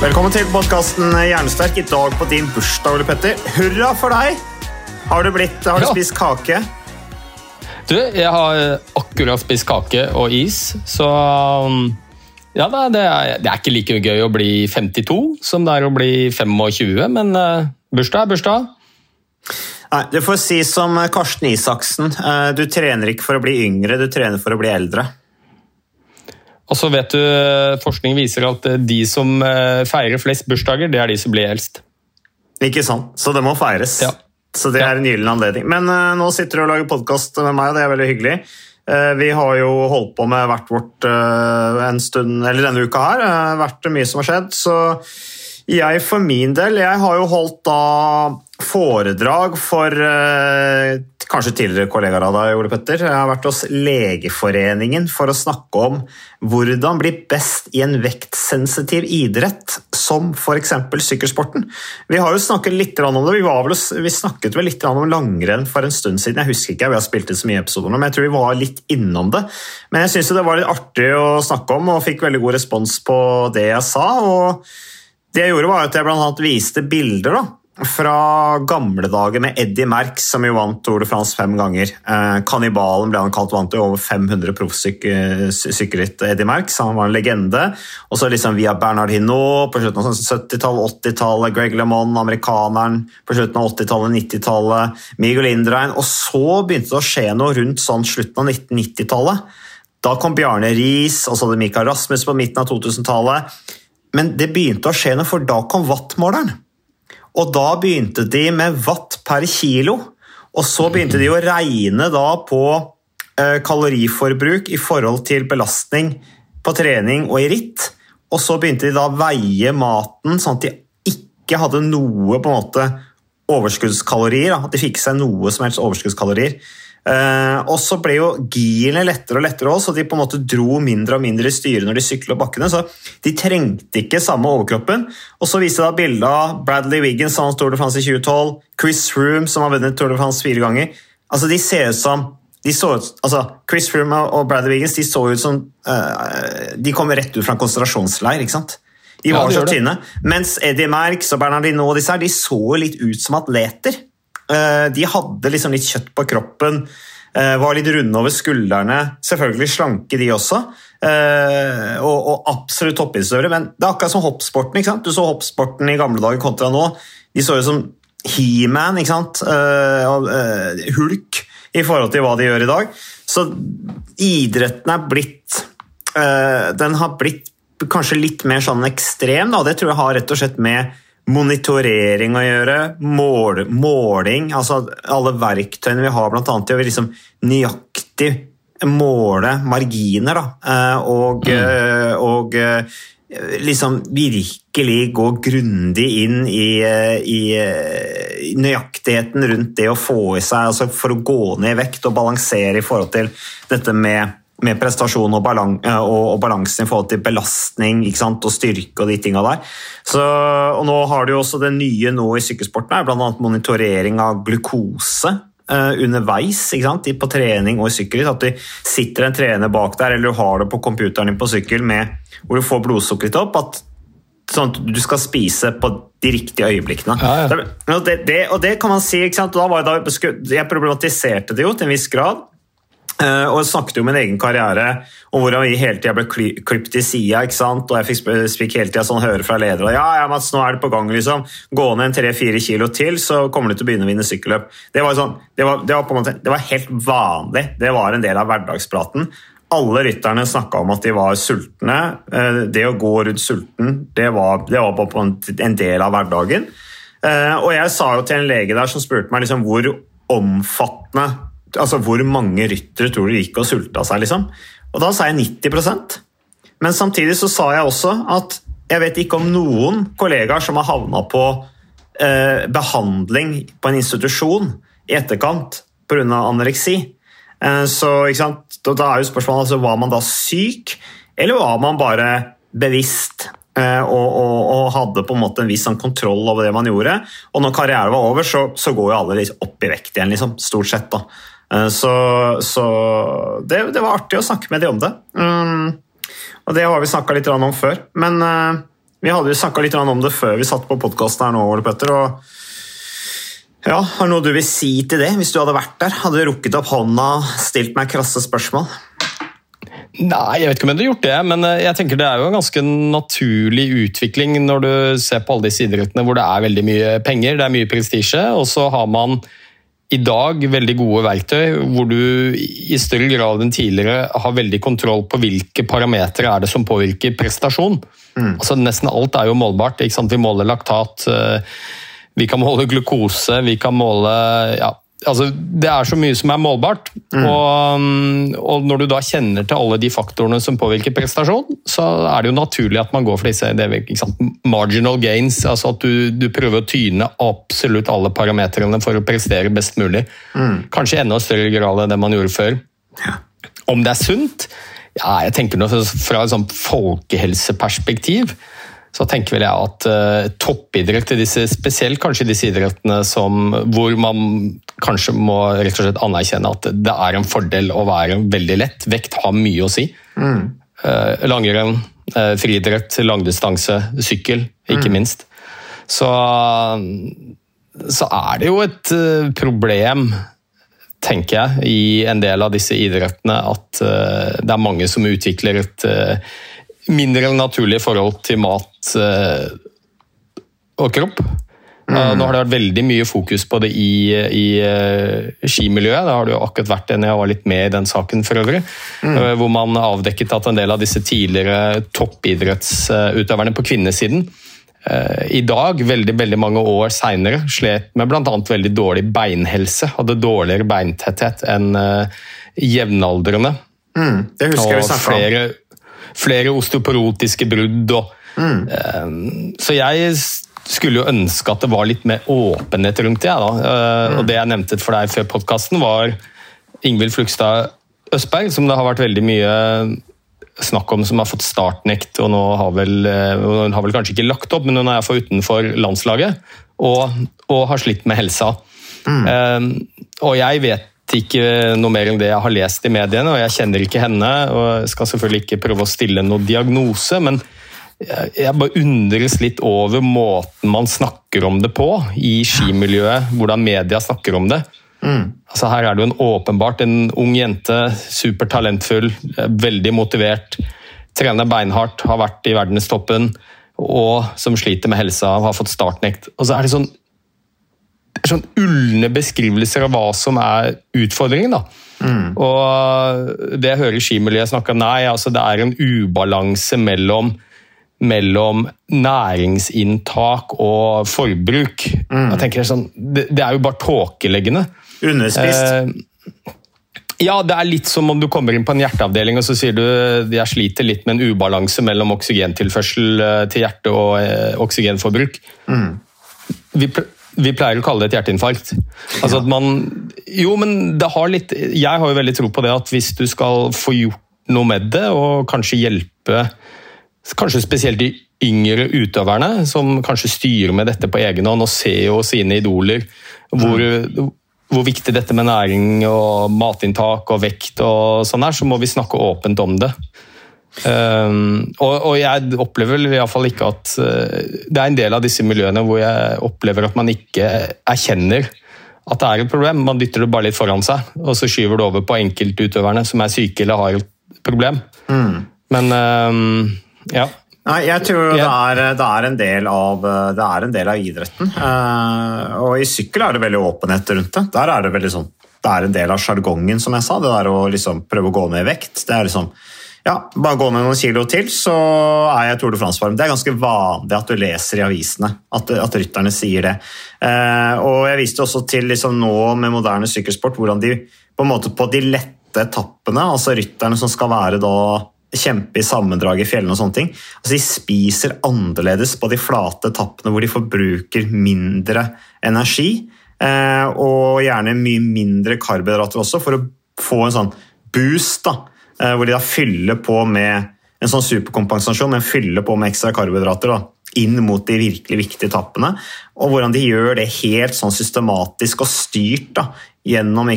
Velkommen til podkasten Jernsterk. I dag på din bursdag, Ole Petter. Hurra for deg! Har du, blitt, har du Ja. spist kake? Du, jeg har akkurat spist kake og is, så um, ja, da, det, er, det er ikke like gøy å bli 52 som det er å bli 25, men uh, bursdag er bursdag. Nei, Du får si som Karsten Isaksen. eh, Du trener ikke for å bli yngre, du trener for å bli eldre. Og så vet du, Forskning viser at eh, de som eh, feirer flest bursdager, det er de som blir eldst. Ikke sant? Så det må feires. Ja. Så det er en gyllen anledning. Men uh, nå sitter du og lager podkast med meg, og det er veldig hyggelig. Uh, vi har jo holdt på med hvert vårt uh, en stund, eller denne uka her. Vært mye som har skjedd. Så jeg for min del, jeg har jo holdt da foredrag for kanskje tidligere kollegaer av deg, Ole Petter. Jeg har vært hos Legeforeningen for å snakke om hvordan bli best i en vektsensitiv idrett, som f.eks. sykkelsporten. Vi har jo snakket litt om det. Vi, vel, vi snakket vel litt om langrenn for en stund siden. Jeg husker ikke, vi har spilt inn så mye episoder nå, men jeg tror vi var litt innom det. Men jeg syns det var litt artig å snakke om, og fikk veldig god respons på det jeg sa. og det jeg gjorde var at jeg blant annet viste bilder da, fra gamle dager med Eddie Merck, som jo vant Tour de France fem ganger. Eh, kannibalen ble han kalt, vant jo over 500 proffsykkelritt. Eddie Merckx, han var en legende. Og så liksom via Bernard Hinault på slutten av 70-tallet, 80-tallet, Greg LeMond, amerikaneren på slutten av 80-tallet, 90-tallet, Miguel Indrein. Og så begynte det å skje noe rundt sånn slutten av 1990-tallet. Da kom Bjarne Riis, og så hadde Mikael Rasmus på midten av 2000-tallet. Men det begynte å skje noe, for da kom wattmåleren. Og da begynte de med watt per kilo. Og så begynte de å regne på eh, kaloriforbruk i forhold til belastning på trening og i ritt. Og så begynte de da å veie maten sånn at de ikke hadde noe på en måte overskuddskalorier. At de fikk seg noe som helst overskuddskalorier. Eh, og så ble jo girene lettere og lettere også, så de på en måte dro mindre og mindre i styret når de sykla bakkene. Så de trengte ikke samme overkroppen. Og så viste da bildet av Bradley Wiggins, som vant Tour de France i 2012, Chris Froome, som har vunnet Tour de France fire ganger. Altså, de ser ut som de så ut, altså, Chris Froome og Bradley Wiggins de så ut som uh, De kom rett ut fra en konsentrasjonsleir. ikke sant? De Ja, var de så tynne. Mens Eddie Merckx og Bernardino og disse her, de så litt ut som atleter. Eh, De hadde liksom litt kjøtt på kroppen, eh, var litt runde over skuldrene. Selvfølgelig slanke, de også. eh, Og, og absolutt toppidrettsutøvere. Men det er akkurat som hoppsporten. ikke sant? Du så hoppsporten i gamle dager kontra nå. De så jo som He-Man, ikke sant? Og, Hulk i forhold til hva de gjør i dag. Så idretten er blitt Den har blitt kanskje litt mer sånn ekstrem. Da. Det tror jeg har rett og slett med monitorering å gjøre, mål, måling altså Alle verktøyene vi har annet til å liksom nøyaktig måle marginer. Da, eh, og, mm. og eh, liksom virkelig gå grundig inn i, eh, i, eh, i nøyaktigheten rundt det å få i seg altså For å gå ned i vekt og balansere i forhold til dette med med prestasjon og, balan eh, og, balansen i forhold til belastning og styrke og de tinga der. Så, og nå har du også det nye nå i sykkelsporten, er bl.a. monitorering av glukose eh, underveis? På trening og i sykkelritt. At du sitter en trener bak der, eller du har det på computeren din på sykkel med, hvor du får blodsukkeret opp. at sånn at du skal spise på de riktige øyeblikkene. Ja, ja. Det, det, det, og det kan man si? Da var jeg, da, jeg problematiserte det jo til en viss grad. Eh, og jeg snakket jo om min egen karriere om hvordan vi hele tida ble klippet i sida. Og jeg fikk, hele tida sånn høre fra ledere ja, ja, Mats, nå er det på gang. liksom. Gå ned en tre-fire kilo til, så kommer du til å begynne å vinne sykkelløp. Det var, sånn, det, var, det, var på en måte, det var helt vanlig. Det var en del av hverdagspraten. Alle rytterne snakka om at de var sultne. Eh, Det å gå rundt sulten, det var, det var en del av hverdagen. Eh, Og jeg sa jo til en lege der som spurte meg liksom, hvor omfattende Altså hvor mange ryttere tror du gikk og sulta seg, liksom? Og da sa jeg 90% Men samtidig så sa jeg også at jeg vet ikke om noen kollegaer som har havna på eh, behandling på en institusjon i etterkant pga. anoreksi. Eh, så? Da er jo spørsmålet altså, var man da syk, eller var man bare bevisst eh, og, og, og hadde på en måte en viss sånn kontroll over det man gjorde. Og når karrieren var over, så, så går jo alle opp i vekt igjen, liksom, stort sett. da. Eh, Så, så det, det var artig å snakke med de om det. Mm, og det har vi snakka litt om før. Men eh, vi hadde jo snakka litt om det før vi satt på podkasten her nå, Ole Petter. og ja, Har noe du vil si til det, hvis du hadde vært der? Hadde du rukket opp hånda stilt meg krasse spørsmål? Nei, jeg vet ikke om jeg hadde gjort det, men eh, jeg tenker det er jo en ganske naturlig utvikling når du ser på alle disse idrettene hvor det er veldig mye penger, det er mye prestisje, og så har man i dag veldig gode verktøy hvor du i større grad enn tidligere har veldig kontroll på hvilke parametere er det som påvirker prestasjon. Altså Nesten alt er jo målbart. ikke sant? Vi måler laktat, eh, vi kan måle glukose, vi kan måle ja, altså Det er så mye som er målbart. Og, mm, og når du da kjenner til alle de faktorene som påvirker prestasjon, så er det jo naturlig at man går for disse det, marginal gains. altså At du, du prøver å tyne absolutt alle parametrene for å prestere best mulig. Kanskje i enda større grad enn det man gjorde før. Om det er sunt? Ja, jeg tenker noe Fra et sånt folkehelseperspektiv så tenker vel jeg at uh, toppidrett i disse, spesielt kanskje disse idrettene som, hvor man kanskje må rett og slett anerkjenne at det er en fordel å være veldig lett. Vekt har mye å si. Eh, langrenn, uh, friidrett, langdistanse, sykkel, ikke minst. Så, så er det jo et problem tenker jeg, i en del av disse idrettene at uh, det er mange som utvikler et eh, mindre naturlig forhold til mat eh, og kropp. Mm. Nå har det vært veldig mye fokus på det i, i eh, skimiljøet. Det har det jo akkurat vært en jeg var litt med i den saken for øvrig. eh, Hvor man avdekket at en del av disse tidligere toppidrettsutøverne på kvinnesiden eh, i dag, veldig, veldig mange år seinere, slet med bl.a. veldig dårlig beinhelse. Hadde dårligere beintetthet enn jevnaldrende. Mm. Det husker jeg vi Og snakka om. Flere, osteoporotiske brudd. Og, eh, så jeg skulle jo ønske at det var litt mer åpenhet rundt det. Da. Eh, Og det jeg nevnte for deg før podkasten, var Ingvild Flugstad Østberg, som det har vært veldig mye snakk om, som har fått startnekt, og nå har vel, eh, hun har vel kanskje ikke lagt opp, men hun er iallfall utenfor landslaget, og, og har slitt med helsa. Eh, og jeg vet ikke noe mer enn det jeg har lest i mediene, og jeg kjenner ikke henne, og skal selvfølgelig ikke prøve å stille noen diagnose, men jeg bare undres litt over måten man snakker om det på i skimiljøet, hvordan media snakker om det. Altså Her er det jo en åpenbart en ung jente, supertalentfull, veldig motivert, trener beinhardt, har vært i verdenstoppen, og som sliter med helsa, har fått startnekt. Og så er det sånn sånn ulne beskrivelser av hva som er utfordringen. da. Og det jeg hører skimiljøet snakke om, nei, altså det er en ubalanse mellom, mellom næringsinntak og forbruk. Jeg tenker sånn, det, det er jo bare tåkeleggende. Underspist. Eh, ja, det er litt som om du kommer inn på en hjerteavdeling og så sier du jeg sliter litt med en ubalanse mellom oksygentilførsel eh, til hjerte og eh, oksygenforbruk. Vi, pl- vi pleier å kalle det et hjerteinfarkt. Altså at man, jo, men det har litt Jeg har jo veldig tro på det at hvis du skal få gjort noe med det, og kanskje hjelpe kanskje spesielt de yngre utøverne, som kanskje styrer med dette på egen hånd og ser jo sine idoler, hvor, hvor viktig dette med næring og matinntak og vekt og sånn er, så må vi snakke åpent om det. Um, og, og jeg opplever vel iallfall ikke at uh, Det er en del av disse miljøene hvor jeg opplever at man ikke erkjenner at det er et problem. Man dytter det bare litt foran seg, og så skyver det over på enkeltutøverne som er syke eller har et problem. Mm. Men um, ja. Nei, jeg tror det er, det er, en, del av, det er en del av idretten. Uh, og i sykkel er det veldig åpenhet rundt det. Der er det veldig sånn det er en del av sjargongen, som jeg sa. Det der å liksom prøve å gå ned i vekt. Det er liksom ja, bare gå ned noen kilo til, så er jeg Tour de France-form. Det er ganske vanlig at du leser i avisene at, at rytterne sier det. Eh, og Jeg viste også til liksom nå med moderne sykkelsport hvordan de på en måte på de lette etappene, altså rytterne som skal være da kjempe i sammendrag i fjellene og sånne ting, altså de spiser annerledes på de flate etappene hvor de forbruker mindre energi, eh, og gjerne mye mindre karbohydrater også, for å få en sånn boost. da, hvor de da fyller på med en sånn superkompensasjon, men fyller på med ekstra karbohydrater da, inn mot de virkelig viktige etappene. Og hvordan de gjør det helt sånn systematisk og styrt da, gjennom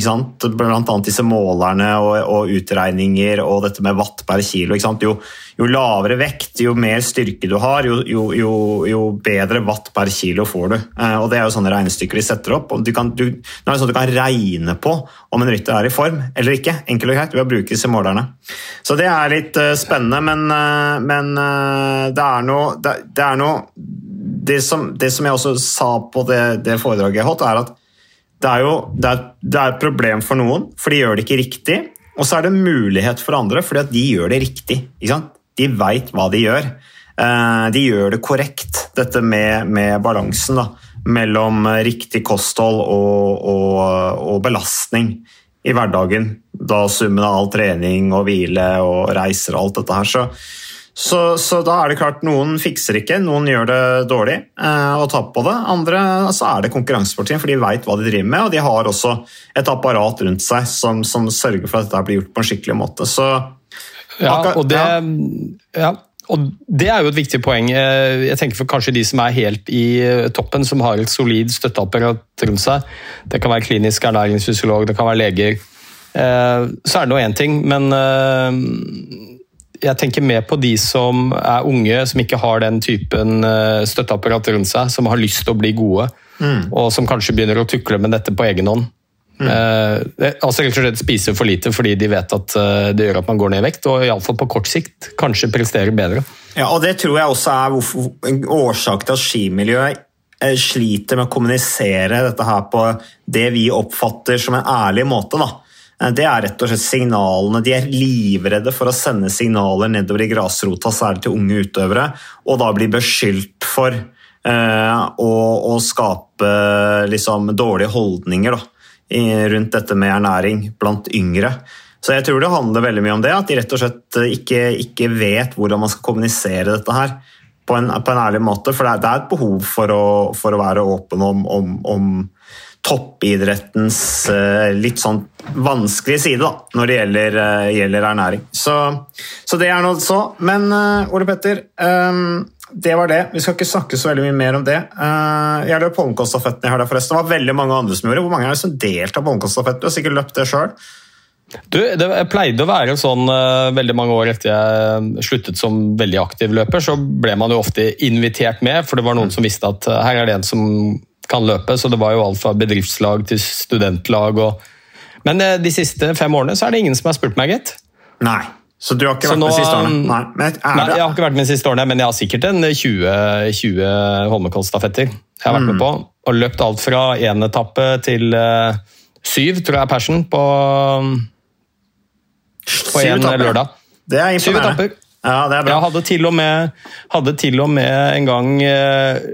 blant annet disse målerne og, og, utregninger og dette med watt per kilo. Jo, jo, lavere vekt, jo mer styrke du har, jo, jo, jo, bedre watt per kilo får du. Eh, og Det er jo sånne regnestykker de setter opp. Du kan, du, det er sånn du kan regne på om en rytter er i form eller ikke, enkelt og greit, ved å bruke disse målerne. Så det er litt uh, spennende, men, uh, men det er noe det, det, er noe det som, det som, jeg også sa på det, det foredraget jeg holdt, er at det er jo det er, det er et problem for noen, for de gjør det ikke riktig. Og så er det en mulighet for andre, fordi at de gjør det riktig. De veit hva de gjør. Eh, de gjør det korrekt, dette med, med balansen da, mellom riktig kosthold og, og, og, belastning i hverdagen. Da summen av all trening og hvile og reiser og alt dette her. Så, så, så, da er det klart, noen fikser ikke, noen gjør det dårlig eh, og taper på det. Andre så er det konkurransepartiet, for de veit hva de driver med, og de har også et apparat rundt seg som, som sørger for at dette blir gjort på en skikkelig måte. Så, ja, og det, ja. og det er jo et viktig poeng. Eh, jeg tenker for kanskje de som er helt i toppen, som har et solid støtteapparat rundt seg. Det kan være klinisk ernæringsfysiolog, det kan være leger. Eh, så er det nå én ting, men eh, jeg tenker mer på de som er unge, som ikke har den typen eh, støtteapparat rundt seg, som har lyst til å bli gode, mm. og som kanskje begynner å tukle med dette på egen hånd. Mm. Eh, altså rett og slett spiser for lite fordi de vet at eh, det gjør at man går ned i vekt, og iallfall på kort sikt kanskje presterer bedre. Ja, og Det tror jeg også er en årsak til at skimiljøet eh, sliter med å kommunisere dette her på det vi oppfatter som en ærlig måte. da Eh, det er rett og slett signalene. De er livredde for å sende signaler nedover i grasrota, særlig til unge utøvere, og da bli beskyldt for eh, å, å, skape liksom, dårlige holdninger da, rundt dette med ernæring blant yngre. Så jeg tror det handler veldig mye om det, at de rett og slett ikke, ikke vet hvordan man skal kommunisere dette her på en, på en ærlig måte. For det er, det er et behov for å, for å være åpen om, om, om toppidrettens eh, litt sånn vanskelige side da, når det gjelder, eh, gjelder ernæring. Så, så, det er noe så. Men uh, Ole Petter, um, det var det. Vi skal ikke snakke så veldig mye mer om det. Jeg løp Holmenkollstafetten i helga, forresten. Det var veldig mange andre som gjorde Hvor mange er det som deltar på Holmenkollstafetten? Du har sikkert løpt det sjøl? Du, det pleide å være sånn veldig mange år etter jeg sluttet som veldig aktiv løper, så ble man jo ofte invitert med, for det var noen som visste at her er det en som kan løpe. Så det var jo alt fra bedriftslag til studentlag. Og... Men eh, de siste fem årene så er det ingen som har spurt meg, gitt. Nei. Så du har ikke vært nå, med siste årene? Nei, men, nei, jeg har ikke vært med de siste årene, men jeg har sikkert en 20, 20 Holmenkollstafetter jeg har vært med mm. på. Og løpt alt fra én etappe til uh, syv, tror jeg, Passion, på, på en lørdag. Det er imponerende. Syv etapper. Ja, det er bra. Jeg hadde til og med, hadde til og med en gang uh,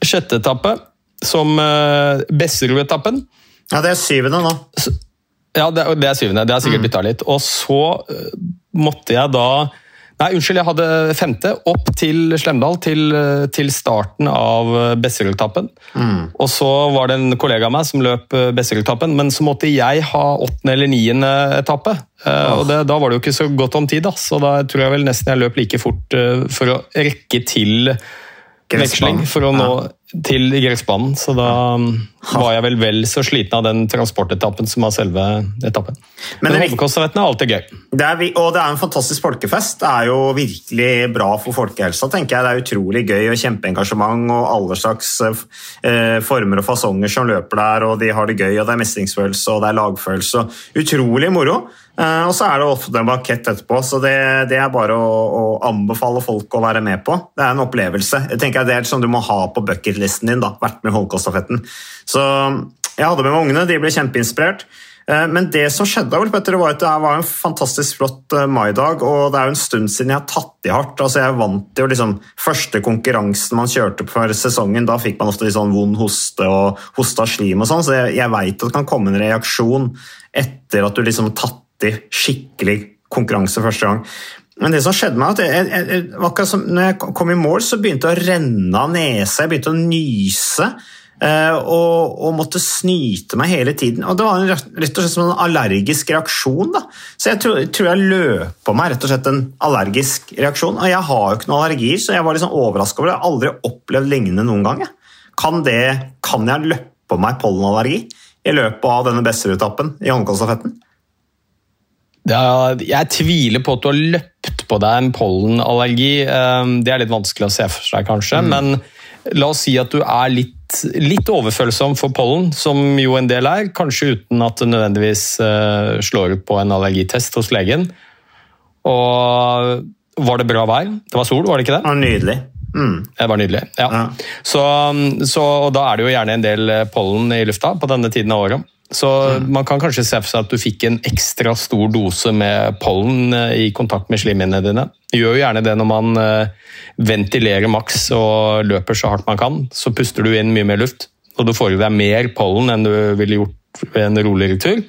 sjette etappe som uh, Besserud-etappen. Ja, det er syvende nå. Ja, det, det er syvende. Det har sikkert mm. bytta litt. Og så uh, måtte jeg da Nei, unnskyld, jeg hadde femte. Opp til Slemdal, til, uh, til starten av Besserud-etappen. Mm. Og så var det en kollega av meg som løp Besserud-etappen, men så måtte jeg ha åttende eller niende etappe. Oh. Og det, da var det jo ikke så godt om tid, da. så da tror jeg vel nesten jeg løp like fort for å rekke til veksling for å nå til gressbanen, så da um, var jeg vel vel så sliten av den transportetappen som av selve etappen. Men, Men Holmenkollstafetten er alltid gøy. Det er, og det er en fantastisk folkefest. Det er jo virkelig bra for folkehelsa. tenker jeg. Det er utrolig gøy og kjempeengasjement og alle slags eh, former og fasonger som løper der, og de har det gøy, og det er mestringsfølelse og det er lagfølelse. Utrolig moro. Eh, og så er det ofte en bakett etterpå, så det, det er bare å, å anbefale folk å være med på. Det er en opplevelse. Jeg tenker Det er sånn du må ha på bucketlisten din. da, Vært med i Holmenkollstafetten. Så jeg hadde med meg ungene, de ble kjempeinspirert. Eh, Men det som skjedde, Petter, var at det var en fantastisk flott eh, maidag, og det er jo en stund siden jeg har tatt i hardt. Altså, jeg vant jo liksom første konkurransen man kjørte for sesongen. Da fikk man ofte litt sånn vond hoste og hosta slim og sånn, så jeg, jeg veit at det kan komme en reaksjon etter at du liksom har tatt i skikkelig konkurranse første gang. Men det som skjedde meg, at jeg, jeg, jeg, som når jeg kom i mål, så begynte det å renne av nesa, jeg begynte å nyse. eh, Og, og måtte snyte meg hele tiden. Og Det var en, rett og slett som en allergisk reaksjon. da. Så jeg tror, tror jeg løp på meg rett og slett en allergisk reaksjon. Og jeg har jo ikke noen allergier, så jeg var liksom overraska over det. Jeg har aldri opplevd lignende noen gang. Kan, det, kan jeg løpe på meg pollenallergi i løpet av denne Besserud-etappen i Holmenkollstafetten? Ja, jeg tviler på at du har løpt på deg en pollenallergi. Eh, Det er litt vanskelig å se for seg, kanskje. Men la oss si at du er litt, litt overfølsom for pollen, som jo en del er. Kanskje uten at det nødvendigvis eh, slår ut på en allergitest hos legen. Og var det bra vær? Det var sol, var det ikke det? Var nydelig. Mm. Det var nydelig. ja. Ja. Så, så, og da er det jo gjerne en del eh, pollen i lufta på denne tiden av året. Så man kan kanskje se for seg at du fikk en ekstra stor dose med pollen eh, i kontakt med slimhinnene dine. Gjør jo gjerne det når man eh, ventilerer maks og løper så hardt man kan. Så puster du inn mye mer luft, og du får i deg mer pollen enn du ville gjort ved en roligere tur.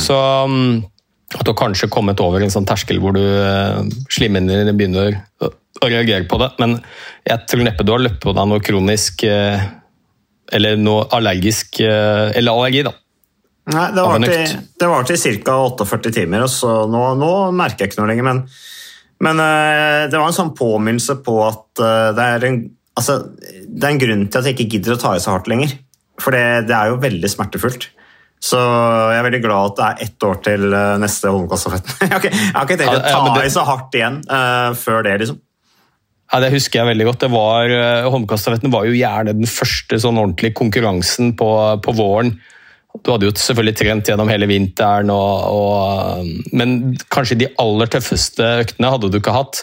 Så mm, at du har kanskje kommet over en sånn terskel hvor du eh, slimhinnene begynner å reagere på det. Men jeg tror neppe du har løpt på deg noe kronisk eller noe allergisk Eller allergi, da. Nei, det var, til, det var til ca. 48 timer, og så nå, nå merker jeg ikke noe lenger. Men, men eh, det var en sånn påminnelse på at eh, det, er en, altså, det er en grunn til at jeg ikke gidder å ta i så hardt lenger. For det, det er jo veldig smertefullt. Så jeg er veldig glad at det er ett år til eh, neste Holmenkollstafett. jeg har ikke, jeg har ikke tenkt å ta ja, det- i så hardt igjen uh, før det, liksom. Ja, Det husker jeg veldig godt. Det var, Holmenkollstafetten var jo gjerne den første sånn ordentlige konkurransen på, på våren. Du hadde jo selvfølgelig trent gjennom hele vinteren, og, og, men kanskje de aller tøffeste øktene hadde du ikke hatt.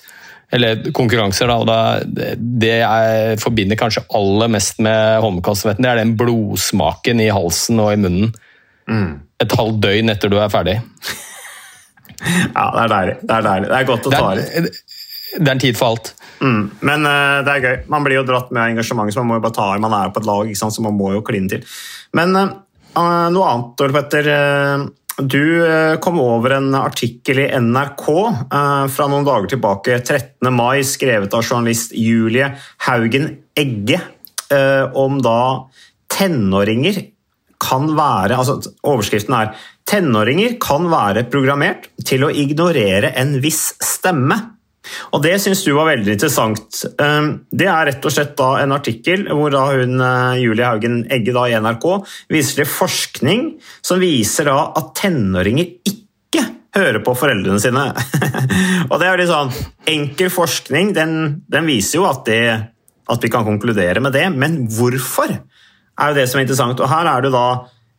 Eller konkurranser, da. og da, Det jeg forbinder kanskje aller mest med Holmenkollstafetten, det er den blodsmaken i halsen og i munnen. Et halvt døgn etter du er ferdig. Ja, det er deilig. Det er, deilig. Det er godt å ta er, det er en tid for alt. Mm. Men uh, det er gøy. Man blir jo dratt med engasjementet, så man må jo bare ta i. Man er jo på et lag, så man må jo kline til. Men eh, noe annet, Ole Petter. Eh, du eh, kom over en artikkel i NRK eh, fra noen dager tilbake, 13. mai, skrevet av journalist Julie Haugen Egge, eh, om da tenåringer kan være altså Overskriften er 'Tenåringer kan være programmert til å ignorere en viss stemme'. Og Det syns du var veldig interessant. Um, Det er rett og slett en artikkel hvor hun, eh, Julie Haugen Egge i NRK viser til forskning som viser at tenåringer ikke hører på foreldrene sine. og det er litt sånn Enkel forskning den, den viser jo at, det, at vi kan konkludere med det, men hvorfor er jo det som er interessant. Og her er det da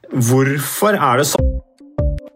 Hvorfor er det sånn?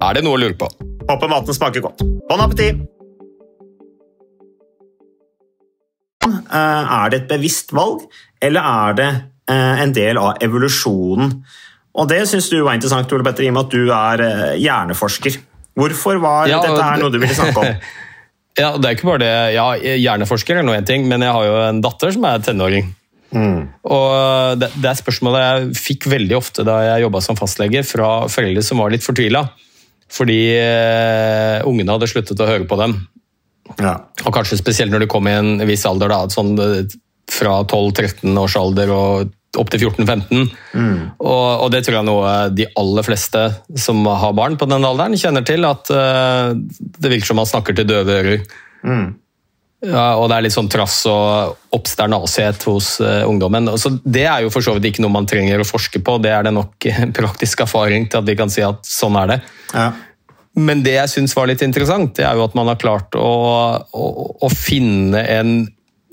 Er det noe å lure på? Håper maten smaker godt. Bon appétit! Er det et bevisst valg, eller er det en del av evolusjonen? Og Det syns du var interessant, Ole Petter, i og med at du er hjerneforsker. Hvorfor var ja, dette her noe du ville snakke om? ja, det er ikke bare det. Ja, Hjerneforsker er nå én ting, men jeg har jo en datter som er tenåring. Mm. Og det, det, er spørsmålet jeg fikk veldig ofte da jeg jobba som fastlege, fra foreldre som var litt fortvila. Fordi uh, ungene hadde sluttet å høre på dem. Ja. Og kanskje spesielt når de kom i en viss alder, da, sånn fra 12-13 års alder og opp til 14-15. Mm. Og, og, det tror jeg noe de aller fleste som har barn på den alderen, kjenner til. At uh, det virker som man snakker til døve ører. Mm. Ja, og det er litt sånn trass og obsternasighet hos uh, ungdommen. Så det er jo for så vidt ikke noe man trenger å forske på, det er det nok praktisk erfaring til at vi kan si at sånn er det. Ja. Men det jeg syns var litt interessant, det er jo at man har klart å, å, å finne en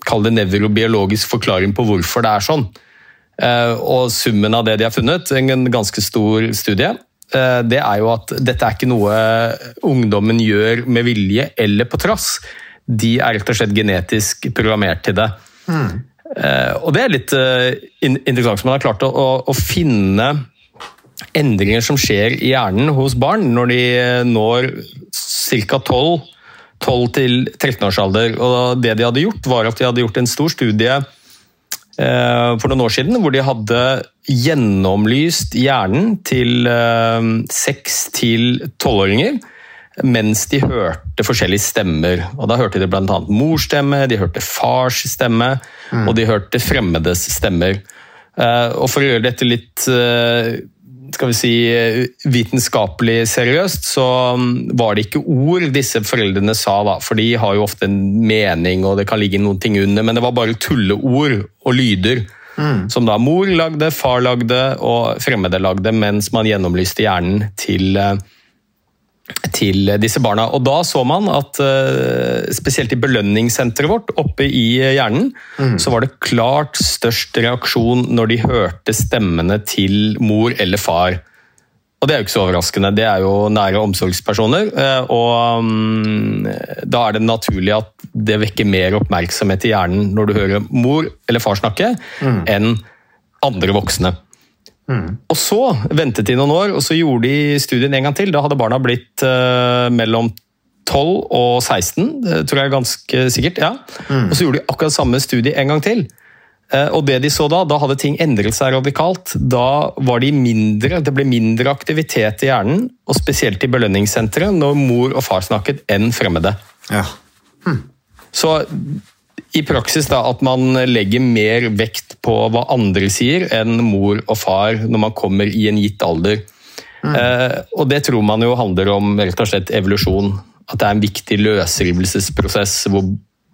kall det nevrobiologisk forklaring på hvorfor det er sånn. Uh, og summen av det de har funnet, en ganske stor studie, uh, det er jo at dette er ikke noe ungdommen gjør med vilje eller på trass de er rett og slett genetisk programmert til det. Mm. og det er litt uh, interessant. Man har klart å, å, finne endringer som skjer i hjernen hos barn når de når ca. 12 12-13 års alder. Og det de hadde gjort, var at de hadde gjort en stor studie for noen år siden hvor de hadde gjennomlyst hjernen til 6 til 12-åringer mens de hørte forskjellige stemmer. Og Da hørte de bl.a. morsstemme, de hørte fars stemme, mm. og de hørte fremmedes stemmer. Eh, og For å gjøre dette litt eh, skal vi si, vitenskapelig seriøst, så mm, var det ikke ord disse foreldrene sa, da, for de har jo ofte en mening og det kan ligge noen ting under, men det var bare tulleord og lyder. Mm. Som da mor lagde, far lagde og fremmede lagde, mens man gjennomlyste hjernen til uh, til disse barna. Og Da så man at eh, spesielt i belønningssenteret vårt oppe i hjernen, mm. så var det klart størst reaksjon når de hørte stemmene til mor eller far. Og det er jo ikke så overraskende. Det er jo nære omsorgspersoner. eh, Og mm, da er det naturlig at det vekker mer oppmerksomhet i hjernen når du hører mor eller far snakke, enn andre voksne. Og så ventet de noen år, og så gjorde de studien en gang til. Da hadde barna blitt uh, mellom 12 og 16, det tror jeg er ganske sikkert. ja. Og så gjorde de akkurat samme studie en gang til. Uh, Og det de så da, da hadde ting endret seg radikalt. Da var de mindre, det ble mindre aktivitet i hjernen, og spesielt i belønningssenteret, når mor og far snakket, enn fremmede. Ja. Så i praksis da, at man legger mer vekt på hva andre sier, enn mor og far når man kommer i en gitt alder. Eh, og det tror man jo handler om rett og slett evolusjon. At det er en viktig løsrivelsesprosess hvor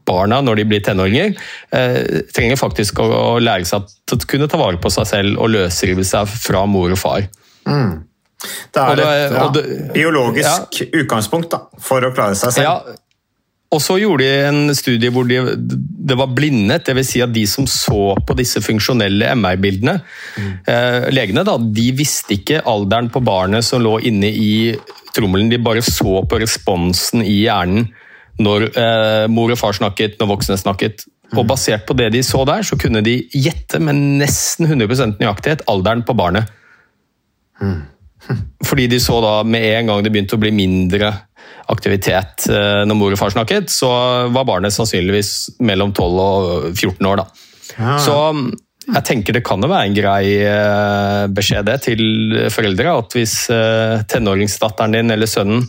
barna, når de blir tenåringer, eh, trenger faktisk å, å lære seg å kunne ta vare på seg selv og løsrive seg fra mor og far. Er det er- et ja, biologisk ja, utgangspunkt da, for å klare seg selv. Ja, og så gjorde de en studie hvor de, det var blindet, dvs. Si at de som så på disse funksjonelle MR-bildene, eh, legene, da, de visste ikke alderen på barnet som lå inne i trommelen, de bare så på responsen i hjernen når eh, mor og far snakket, når voksne snakket. Og basert på det de så der, så kunne de gjette med nesten 100 nøyaktighet alderen på barnet. Fordi de så da med en gang det begynte å bli mindre aktivitet eh, når mor og far snakket, så var barnet sannsynligvis mellom 12 og 14 år. da. Så mm, jeg tenker det kan jo være en grei eh, beskjed det til foreldre, at hvis eh, tenåringsdatteren din eller sønnen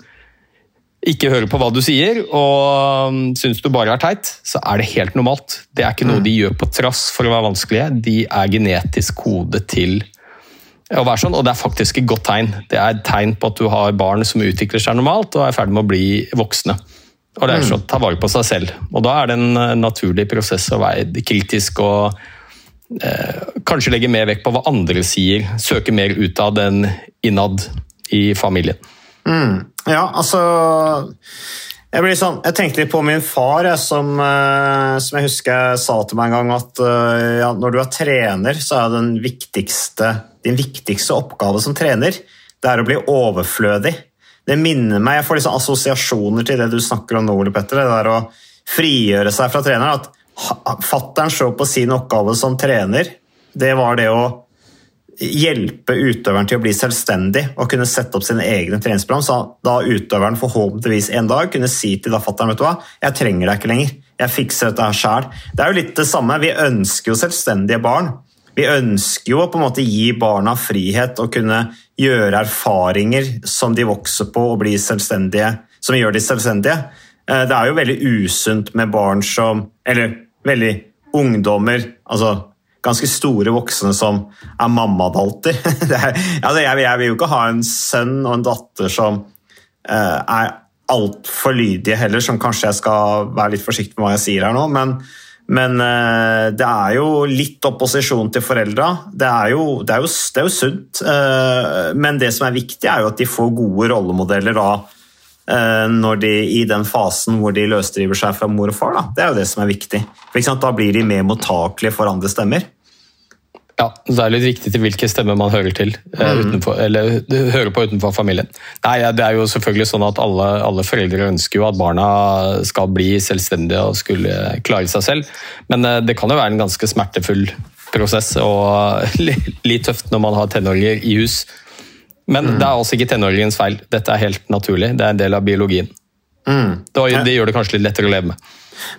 ikke hører på hva du sier og mm, syns du bare er teit, så er det helt normalt. Det er ikke noe de gjør på trass for å være vanskelige, de er genetisk kodet til å være sånn, og det er faktisk et godt tegn. Det er et tegn på at du har barn som utvikler seg normalt og er i ferd med å bli voksne. Og det er sånn å ta vare på seg selv. Og da er det en eh, naturlig prosess å være kritisk og eh, kanskje legge mer vekt på hva andre sier. Søke mer utad enn innad i familien. Ja, altså jeg, blir sånn, jeg tenkte litt på min far, jeg, som, eh, som jeg husker sa til meg en gang at eh, ja, når du er trener, så er den viktigste, din viktigste oppgave som trener det er å bli overflødig. Det minner meg, Jeg får liksom assosiasjoner til det du snakker om nå, Ole Petter. Det der å frigjøre seg fra treneren. At fattern så på sin oppgave som trener, det var det å hjelpe utøveren til å bli selvstendig og kunne sette opp sine egne treningsprogram, så da utøveren forhåpentligvis en dag kunne si til da fatteren vet du hva, jeg trenger deg ikke lenger, jeg fikser dette her sjæl. Det er jo litt det samme, vi ønsker jo selvstendige barn. Vi ønsker jo å på en måte gi barna frihet og kunne gjøre erfaringer som de vokser på og blir selvstendige, som gjør de selvstendige. Eh, Det er jo veldig usunt med barn som Eller veldig ungdommer, altså ganske store voksne som er mammadalter. Er- altså jeg, vil jo ikke ha en sønn og en datter som eh, er altfor lydige heller, som kanskje jeg skal være litt forsiktig med hva jeg sier her nå, men, men eh, det er jo litt opposisjon til foreldra. Det det det er jo sunt, eh, men det som er viktig, er jo at de får gode rollemodeller da, eh, når de, i den fasen hvor de løsdriver seg fra mor og far. Da. Det er jo det som er viktig. Da blir de mer mottakelige for andre stemmer. Ja, så det er litt viktig til hvilke stemmer man hører til, mm. utenfor, eller hører på utenfor familien. Nei, Det er jo selvfølgelig sånn at alle, alle foreldre ønsker jo at barna skal bli selvstendige og skulle klare seg selv, men eh, det kan jo være en ganske smertefull prosess og litt tøft når man har tenåringer i hus. Men det er altså ikke tenåringens feil. Dette er helt naturlig. Det er en del av biologien. Det, det gjør det kanskje litt lettere å leve med.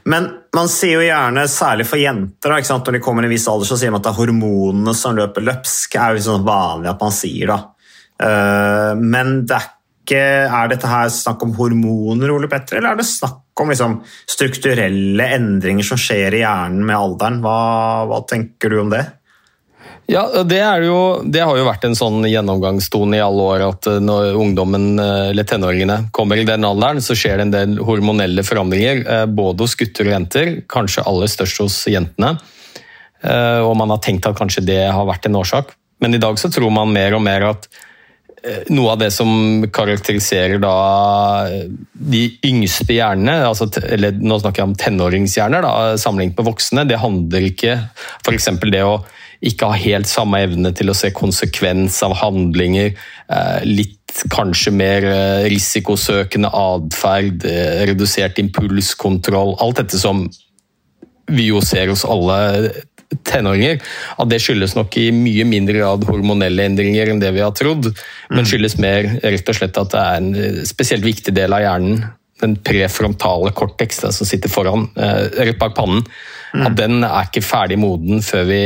Men man sier jo gjerne, særlig for jenter, da, når de kommer i en viss alder, så sier man at det er hormonene som løper løpsk. Det er jo sånn vanlig at man sier da. Eh, Men det er ikke Er dette her snakk om hormoner, Ole Petter, eller er det snakk om liksom, strukturelle endringer som skjer i hjernen med alderen? Hva, hva tenker du om det? Ja, det, jo, det har jo vært en sånn gjennomgangstone i alle år at eh, når ungdommen eh, eller tenåringene kommer i den alderen, så skjer det en del hormonelle forandringer, eh, både hos gutter og jenter, kanskje aller størst hos jentene. Og man har tenkt at kanskje det har vært en årsak. Men i dag så tror man mer og mer at noe av det som karakteriserer da de yngste hjernene, altså, eller nå snakker jeg om tenåringshjerner da, sammenlignet med voksne, det handler ikke f.eks. det å ikke har helt samme evne til å se konsekvens av handlinger. Eh, litt kanskje mer eh, risikosøkende atferd, eh, redusert impulskontroll. Alt dette som vi jo ser hos alle tenåringer, at det skyldes nok i mye mindre grad hormonelle endringer enn det vi har trodd, men skyldes mer rett og slett at det er en spesielt viktig del av hjernen, den prefrontale cortex den som sitter foran, rett bak pannen, at den er ikke ferdig moden før vi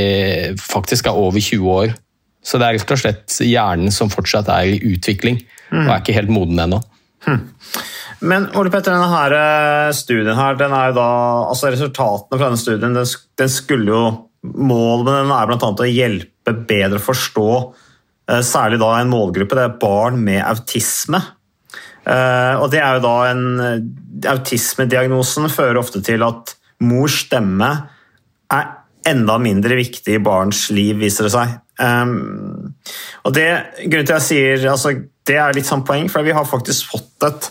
faktisk er over 20 år. Så det er rett og slett hjernen som fortsatt er i utvikling, og er ikke helt moden ennå. Men Ole Petter, denne her eh, studien her, den er jo da, altså resultatene fra denne studien, den, den skulle jo Målet med den er bl.a. å hjelpe bedre å forstå eh, særlig da en målgruppe, det er barn med autisme. Eh, og det er jo da en Autismediagnosen fører ofte til at mors stemme er enda mindre viktig i barns liv, viser det seg. Um, og det, grunnen til jeg sier, altså, det er litt sånn poeng, for vi har faktisk fått et,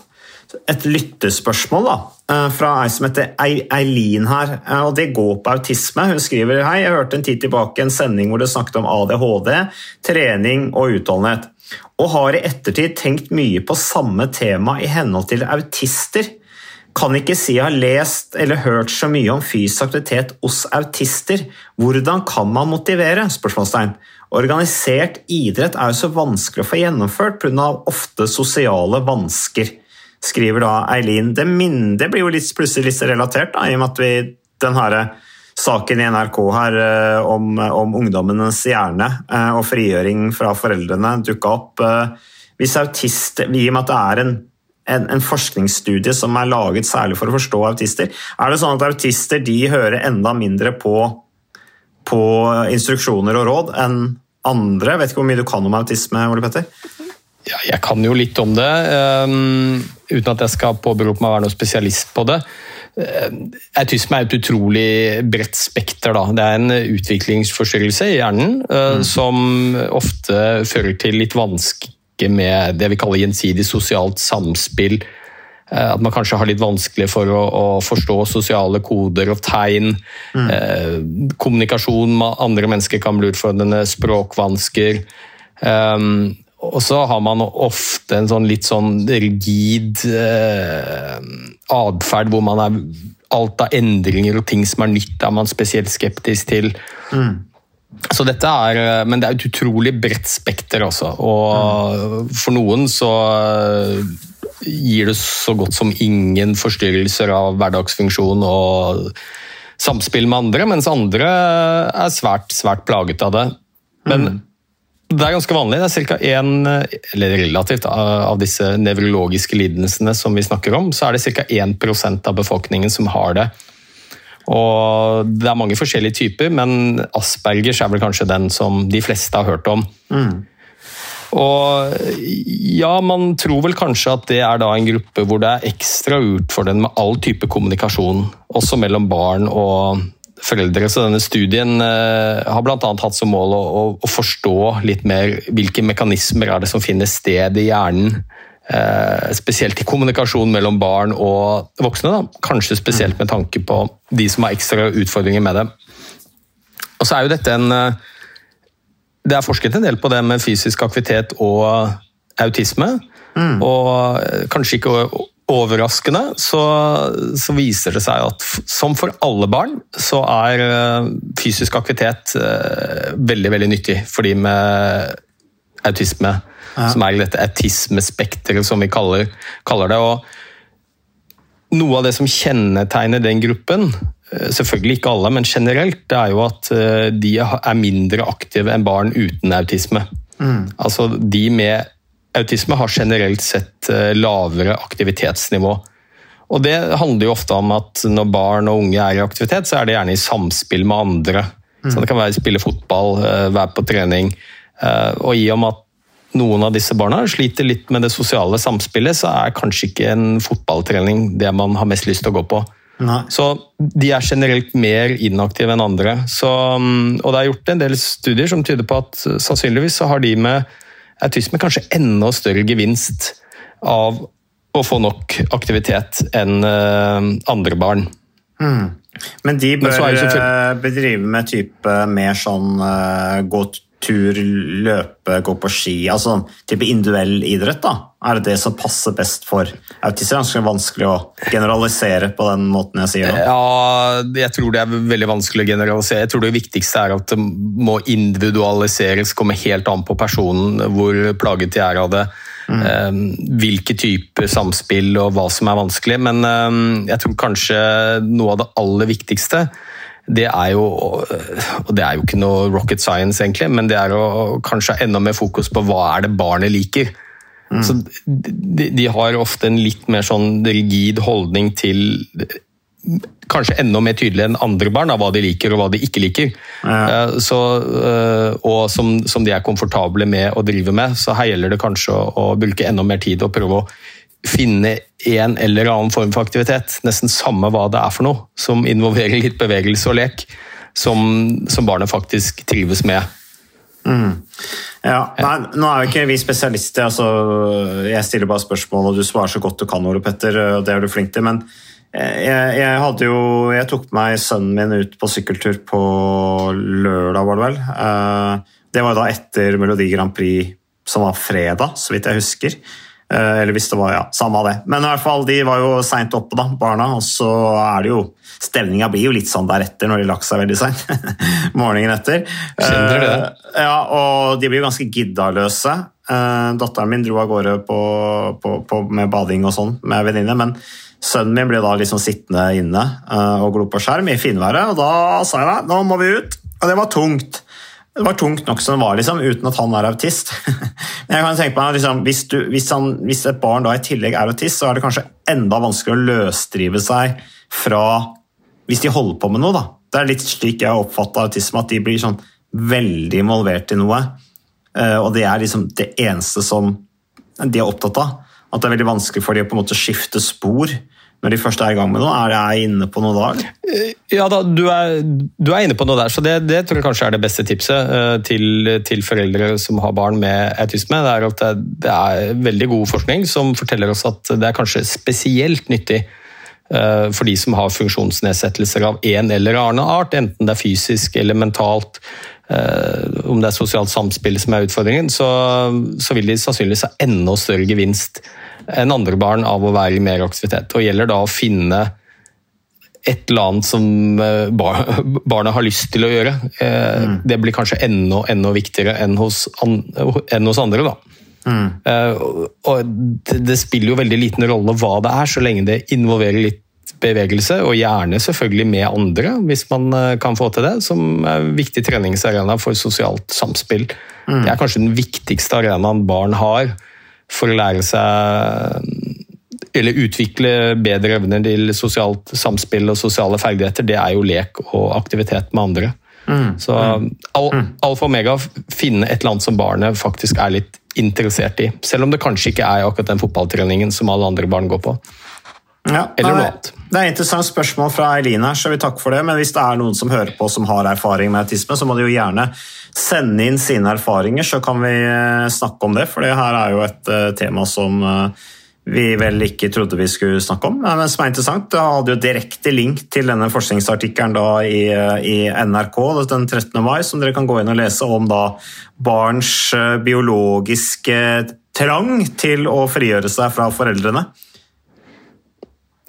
et lyttespørsmål da, fra ei som heter Eileen her, og det går på autisme. Hun skriver hei, jeg hørte en tid tilbake en sending hvor det snakket om ADHD, trening og utholdenhet, og har i ettertid tenkt mye på samme tema i henhold til autister. Kan ikke si jeg har lest eller hørt så mye om fysisk aktivitet hos autister. Hvordan kan man motivere? Spørsmålstegn. Organisert idrett er jo så vanskelig å få gjennomført pga. ofte sosiale vansker, skriver da Eileen. Det, det blir jo litt, plutselig litt relatert, da, i og med at vi den her saken i NRK her om, om ungdommenes hjerne og frigjøring fra foreldrene dukka opp. Hvis autist, I og med at det er en en, en, forskningsstudie som er laget særlig for å forstå autister. Er det sånn at autister de hører enda mindre på, på instruksjoner og råd enn andre? Jeg vet ikke hvor mye du kan om autisme, Ole Petter? Ja, jeg kan jo litt om det, um, uten at jeg skal påberope meg å være noen spesialist på det. Autisme er et utrolig bredt spekter. Da. Det er en utviklingsforstyrrelse i hjernen uh, mm. som ofte fører til litt vanskelig med det vi kaller gjensidig sosialt samspill. Eh, at man kanskje har litt vanskelig for å, å forstå sosiale koder og tegn. Mm. Eh, kommunikasjon med andre mennesker kan bli utfordrende, språkvansker. Um, og så har man ofte en sånn litt sånn rigid eh, atferd hvor man er alt av endringer og ting som er nytt, er man spesielt skeptisk til. Mm. Så dette er, eh, Men det er et utrolig bredt spekter, altså. Og for noen så eh, gir det så godt som ingen forstyrrelser av hverdagsfunksjon og samspill med andre, mens andre er svært, svært plaget av det. Men mm. Det er ganske vanlig. Det er ca. én, eller relativt, av disse nevrologiske lidelsene som vi snakker om, så er det ca. 1% av befolkningen som har det. Og Det er mange forskjellige typer, men Aspergers er vel kanskje den som de fleste har hørt om. Mm. Og ja, Man tror vel kanskje at det er da en gruppe hvor det er ekstra utfordrende med all type kommunikasjon, også mellom barn og foreldre. Så denne studien eh, har bl.a. hatt som mål å, å, å, forstå litt mer hvilke mekanismer er det som finner sted i hjernen Eh, spesielt i kommunikasjon mellom barn og voksne. Da. Kanskje spesielt med tanke på de som har ekstra utfordringer med det. Og så er jo dette en eh, Det er forsket en del på det med fysisk aktivitet og autisme. Mm. Og kanskje ikke overraskende så, så, viser det seg at som for alle barn, så er fysisk aktivitet veldig, veldig nyttig for de med autisme ja. som er dette autismespekteret, som vi kaller, kaller, det. Og noe av det som kjennetegner den gruppen, eh, selvfølgelig ikke alle, men generelt, det er jo at eh, de er mindre aktive enn barn uten autisme. Mm. Altså, de med autisme har generelt sett eh, lavere aktivitetsnivå. Og Det handler jo ofte om at når barn og unge er i aktivitet, så er det gjerne i samspill med andre. Mm. Så Det kan være spille fotball, være på trening. Og i og med at noen av disse barna sliter litt med det sosiale samspillet, så er kanskje ikke en fotballtrening det man har mest lyst til å gå på. Nei. Så de er generelt mer inaktive enn andre. Så, mm, og det er gjort en del studier som tyder på at sannsynligvis så har de med autisme kanskje enda større gevinst av å få nok aktivitet enn uh, andre barn. Mm. Men de bør selvfølgelig- eh, bedrive med type mer sånn eh, gå tur, løpe, gå på ski, altså type individuell idrett, da. Er det det som passer best for autister? Det er vanskelig å generalisere på den måten jeg sier det. Ja, jeg tror det er veldig vanskelig å generalisere. Jeg tror det viktigste er at det må individualiseres, komme helt an på personen, hvor plaget de er av det. Mm. Hvilke typer samspill og hva som er vanskelig. Men eh, jeg tror kanskje noe av det aller viktigste det er jo Og det er jo ikke noe rocket science, egentlig, men det er å kanskje enda mer fokus på hva er det barnet liker. Så de, de har ofte en litt mer sånn rigid holdning til Kanskje enda mer tydelig enn andre barn av hva de liker og hva de ikke liker. Ja. Så, eh, og som, som de er komfortable med å drive med. Så her gjelder det kanskje å, å bruke enda mer tid og prøve å finne en eller annen form for aktivitet, nesten samme hva det er for noe, som involverer litt bevegelse og lek, som, som barnet faktisk trives med. Ja, nei, Nå er jo ikke vi spesialister. altså Jeg stiller bare spørsmål, og du svarer så godt du kan, Ole Petter. og Det er du flink til. Men eh, jeg, jeg hadde jo Jeg tok meg sønnen min ut på sykkeltur på lørdag, var det vel. Eh, Det var da etter Melodi Grand Prix, som var fredag, så vidt jeg husker. Eh, Eller hvis det var, ja, samme av det. Men i hvert fall, de var jo seint oppe, da, barna. Og så er det jo Stemninga blir jo litt sånn deretter når de lagt seg veldig seint. Morgenen etter. Kjenner det. Eh, Ja, og de blir jo ganske giddaløse. Eh, datteren min dro av gårde på, på, på, med bading og sånn med venninne, men sønnen min ble da liksom sittende inne og glo på skjerm i finværet, og da sa jeg da, nå må vi ut. Og det var tungt. Det var tungt nok som det var, liksom, uten at han er autist. Men jeg kan tenke meg, liksom, hvis, du, hvis, han, hvis et barn da i tillegg er autist, så er det kanskje enda vanskeligere å løsdrive seg fra Hvis de holder på med noe, da. Det er litt slik jeg oppfatter autisme, at de blir sånn veldig involvert i noe. eh, Og det er liksom det eneste som de er opptatt av. At det er veldig vanskelig for dem å på en måte skifte spor når de først er i gang med noe. Er jeg inne på noe da? Ja, da, du, er, du er inne på noe der, så det, det tror jeg kanskje er det beste tipset uh, til, til foreldre som har barn med autisme. Det er at det, det er veldig god forskning som forteller oss at det er kanskje spesielt nyttig uh, for de som har funksjonsnedsettelser av en eller annen art, enten det er fysisk eller mentalt, eh, om det er sosialt samspill som er utfordringen, så, så vil de sannsynligvis ha enda større gevinst enn andre barn av å være i mer aktivitet. Og gjelder da å finne et eller annet som eh, bar- barna har lyst til å gjøre. Eh, Det blir kanskje enda, enda viktigere enn hos, enn hos andre. da. Mm. og det, det spiller jo veldig liten rolle hva det er, så lenge det involverer litt bevegelse, og gjerne selvfølgelig med andre, hvis man eh, kan få til det, som er en viktig treningsarena for sosialt samspill. Det er kanskje den viktigste arenaen barn har for å lære seg eller utvikle bedre evner til sosialt samspill og sosiale ferdigheter, det er jo lek og aktivitet med andre. Så al alfa og omega, finne et eller annet som barnet faktisk er litt interessert i. Selv om det kanskje ikke er akkurat den fotballtreningen som alle andre barn går på. Ja, Eller noe annet. Det er et interessant spørsmål fra Eileen her, så vi takker for det. Men hvis det er noen som hører på som har erfaring med autisme, så må de jo gjerne sende inn sine erfaringer, så kan vi eh, snakke om det. For det her er jo et eh, tema som eh, vi vel ikke trodde vi skulle snakke om, men som er interessant. Det hadde jo direkte link til denne forskningsartikkelen da i, i NRK den 13. mai, som dere kan gå inn og lese om da barns biologiske trang til å frigjøre seg fra foreldrene.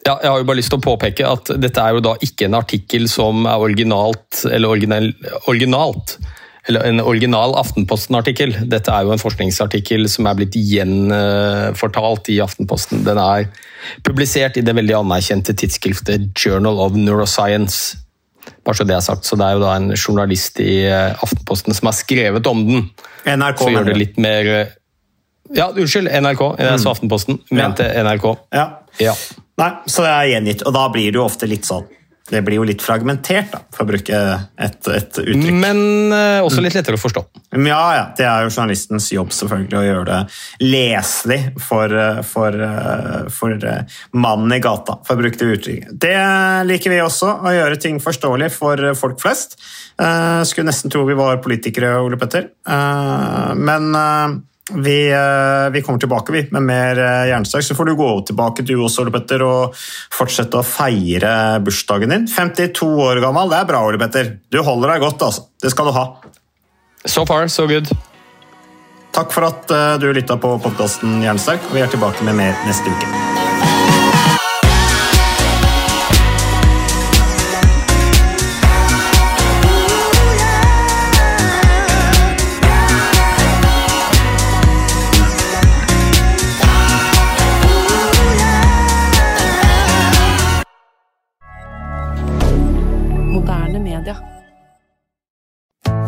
Ja, jeg har jo bare lyst til å påpeke at dette er jo da ikke en artikkel som er originalt, eller original, originalt, eller en original Aftenposten-artikkel. Dette er jo en forskningsartikkel som er blitt gjenfortalt i Aftenposten. Den er publisert i det veldig anerkjente tidsskriftet Journal of Neuroscience. Bare så det er sagt, så det er jo da en journalist i Aftenposten som har skrevet om den. NRK, Så gjør mener det du? litt mer Ja, unnskyld, NRK. Jeg sa Aftenposten. Mente NRK. Ja. Ja. Nei, så det er gjengitt, og da blir det jo ofte litt sånn Det blir jo litt fragmentert, da, for å bruke et, et uttrykk. Men uh, også litt lettere å forstå. Men Ja, ja, det er jo journalistens jobb selvfølgelig å gjøre det leselig for, eh, for, eh, for mannen i gata, for å bruke det uttrykket. Det liker vi også, å gjøre ting forståelig for folk flest. Uh, Skulle nesten tro vi var politikere, Ole Petter. Uh, Men Vi, eh, vi kommer tilbake vi, med mer eh, Jernsterk. Så får du gå tilbake du også, Ole Petter, og fortsette å feire bursdagen din. 52 år gammel, det er bra, Ole Petter. Du holder deg godt, altså. Det skal du ha. So far, so good. Takk for at eh, du lytta på podkasten Jernsterk. Vi er tilbake med mer neste uke.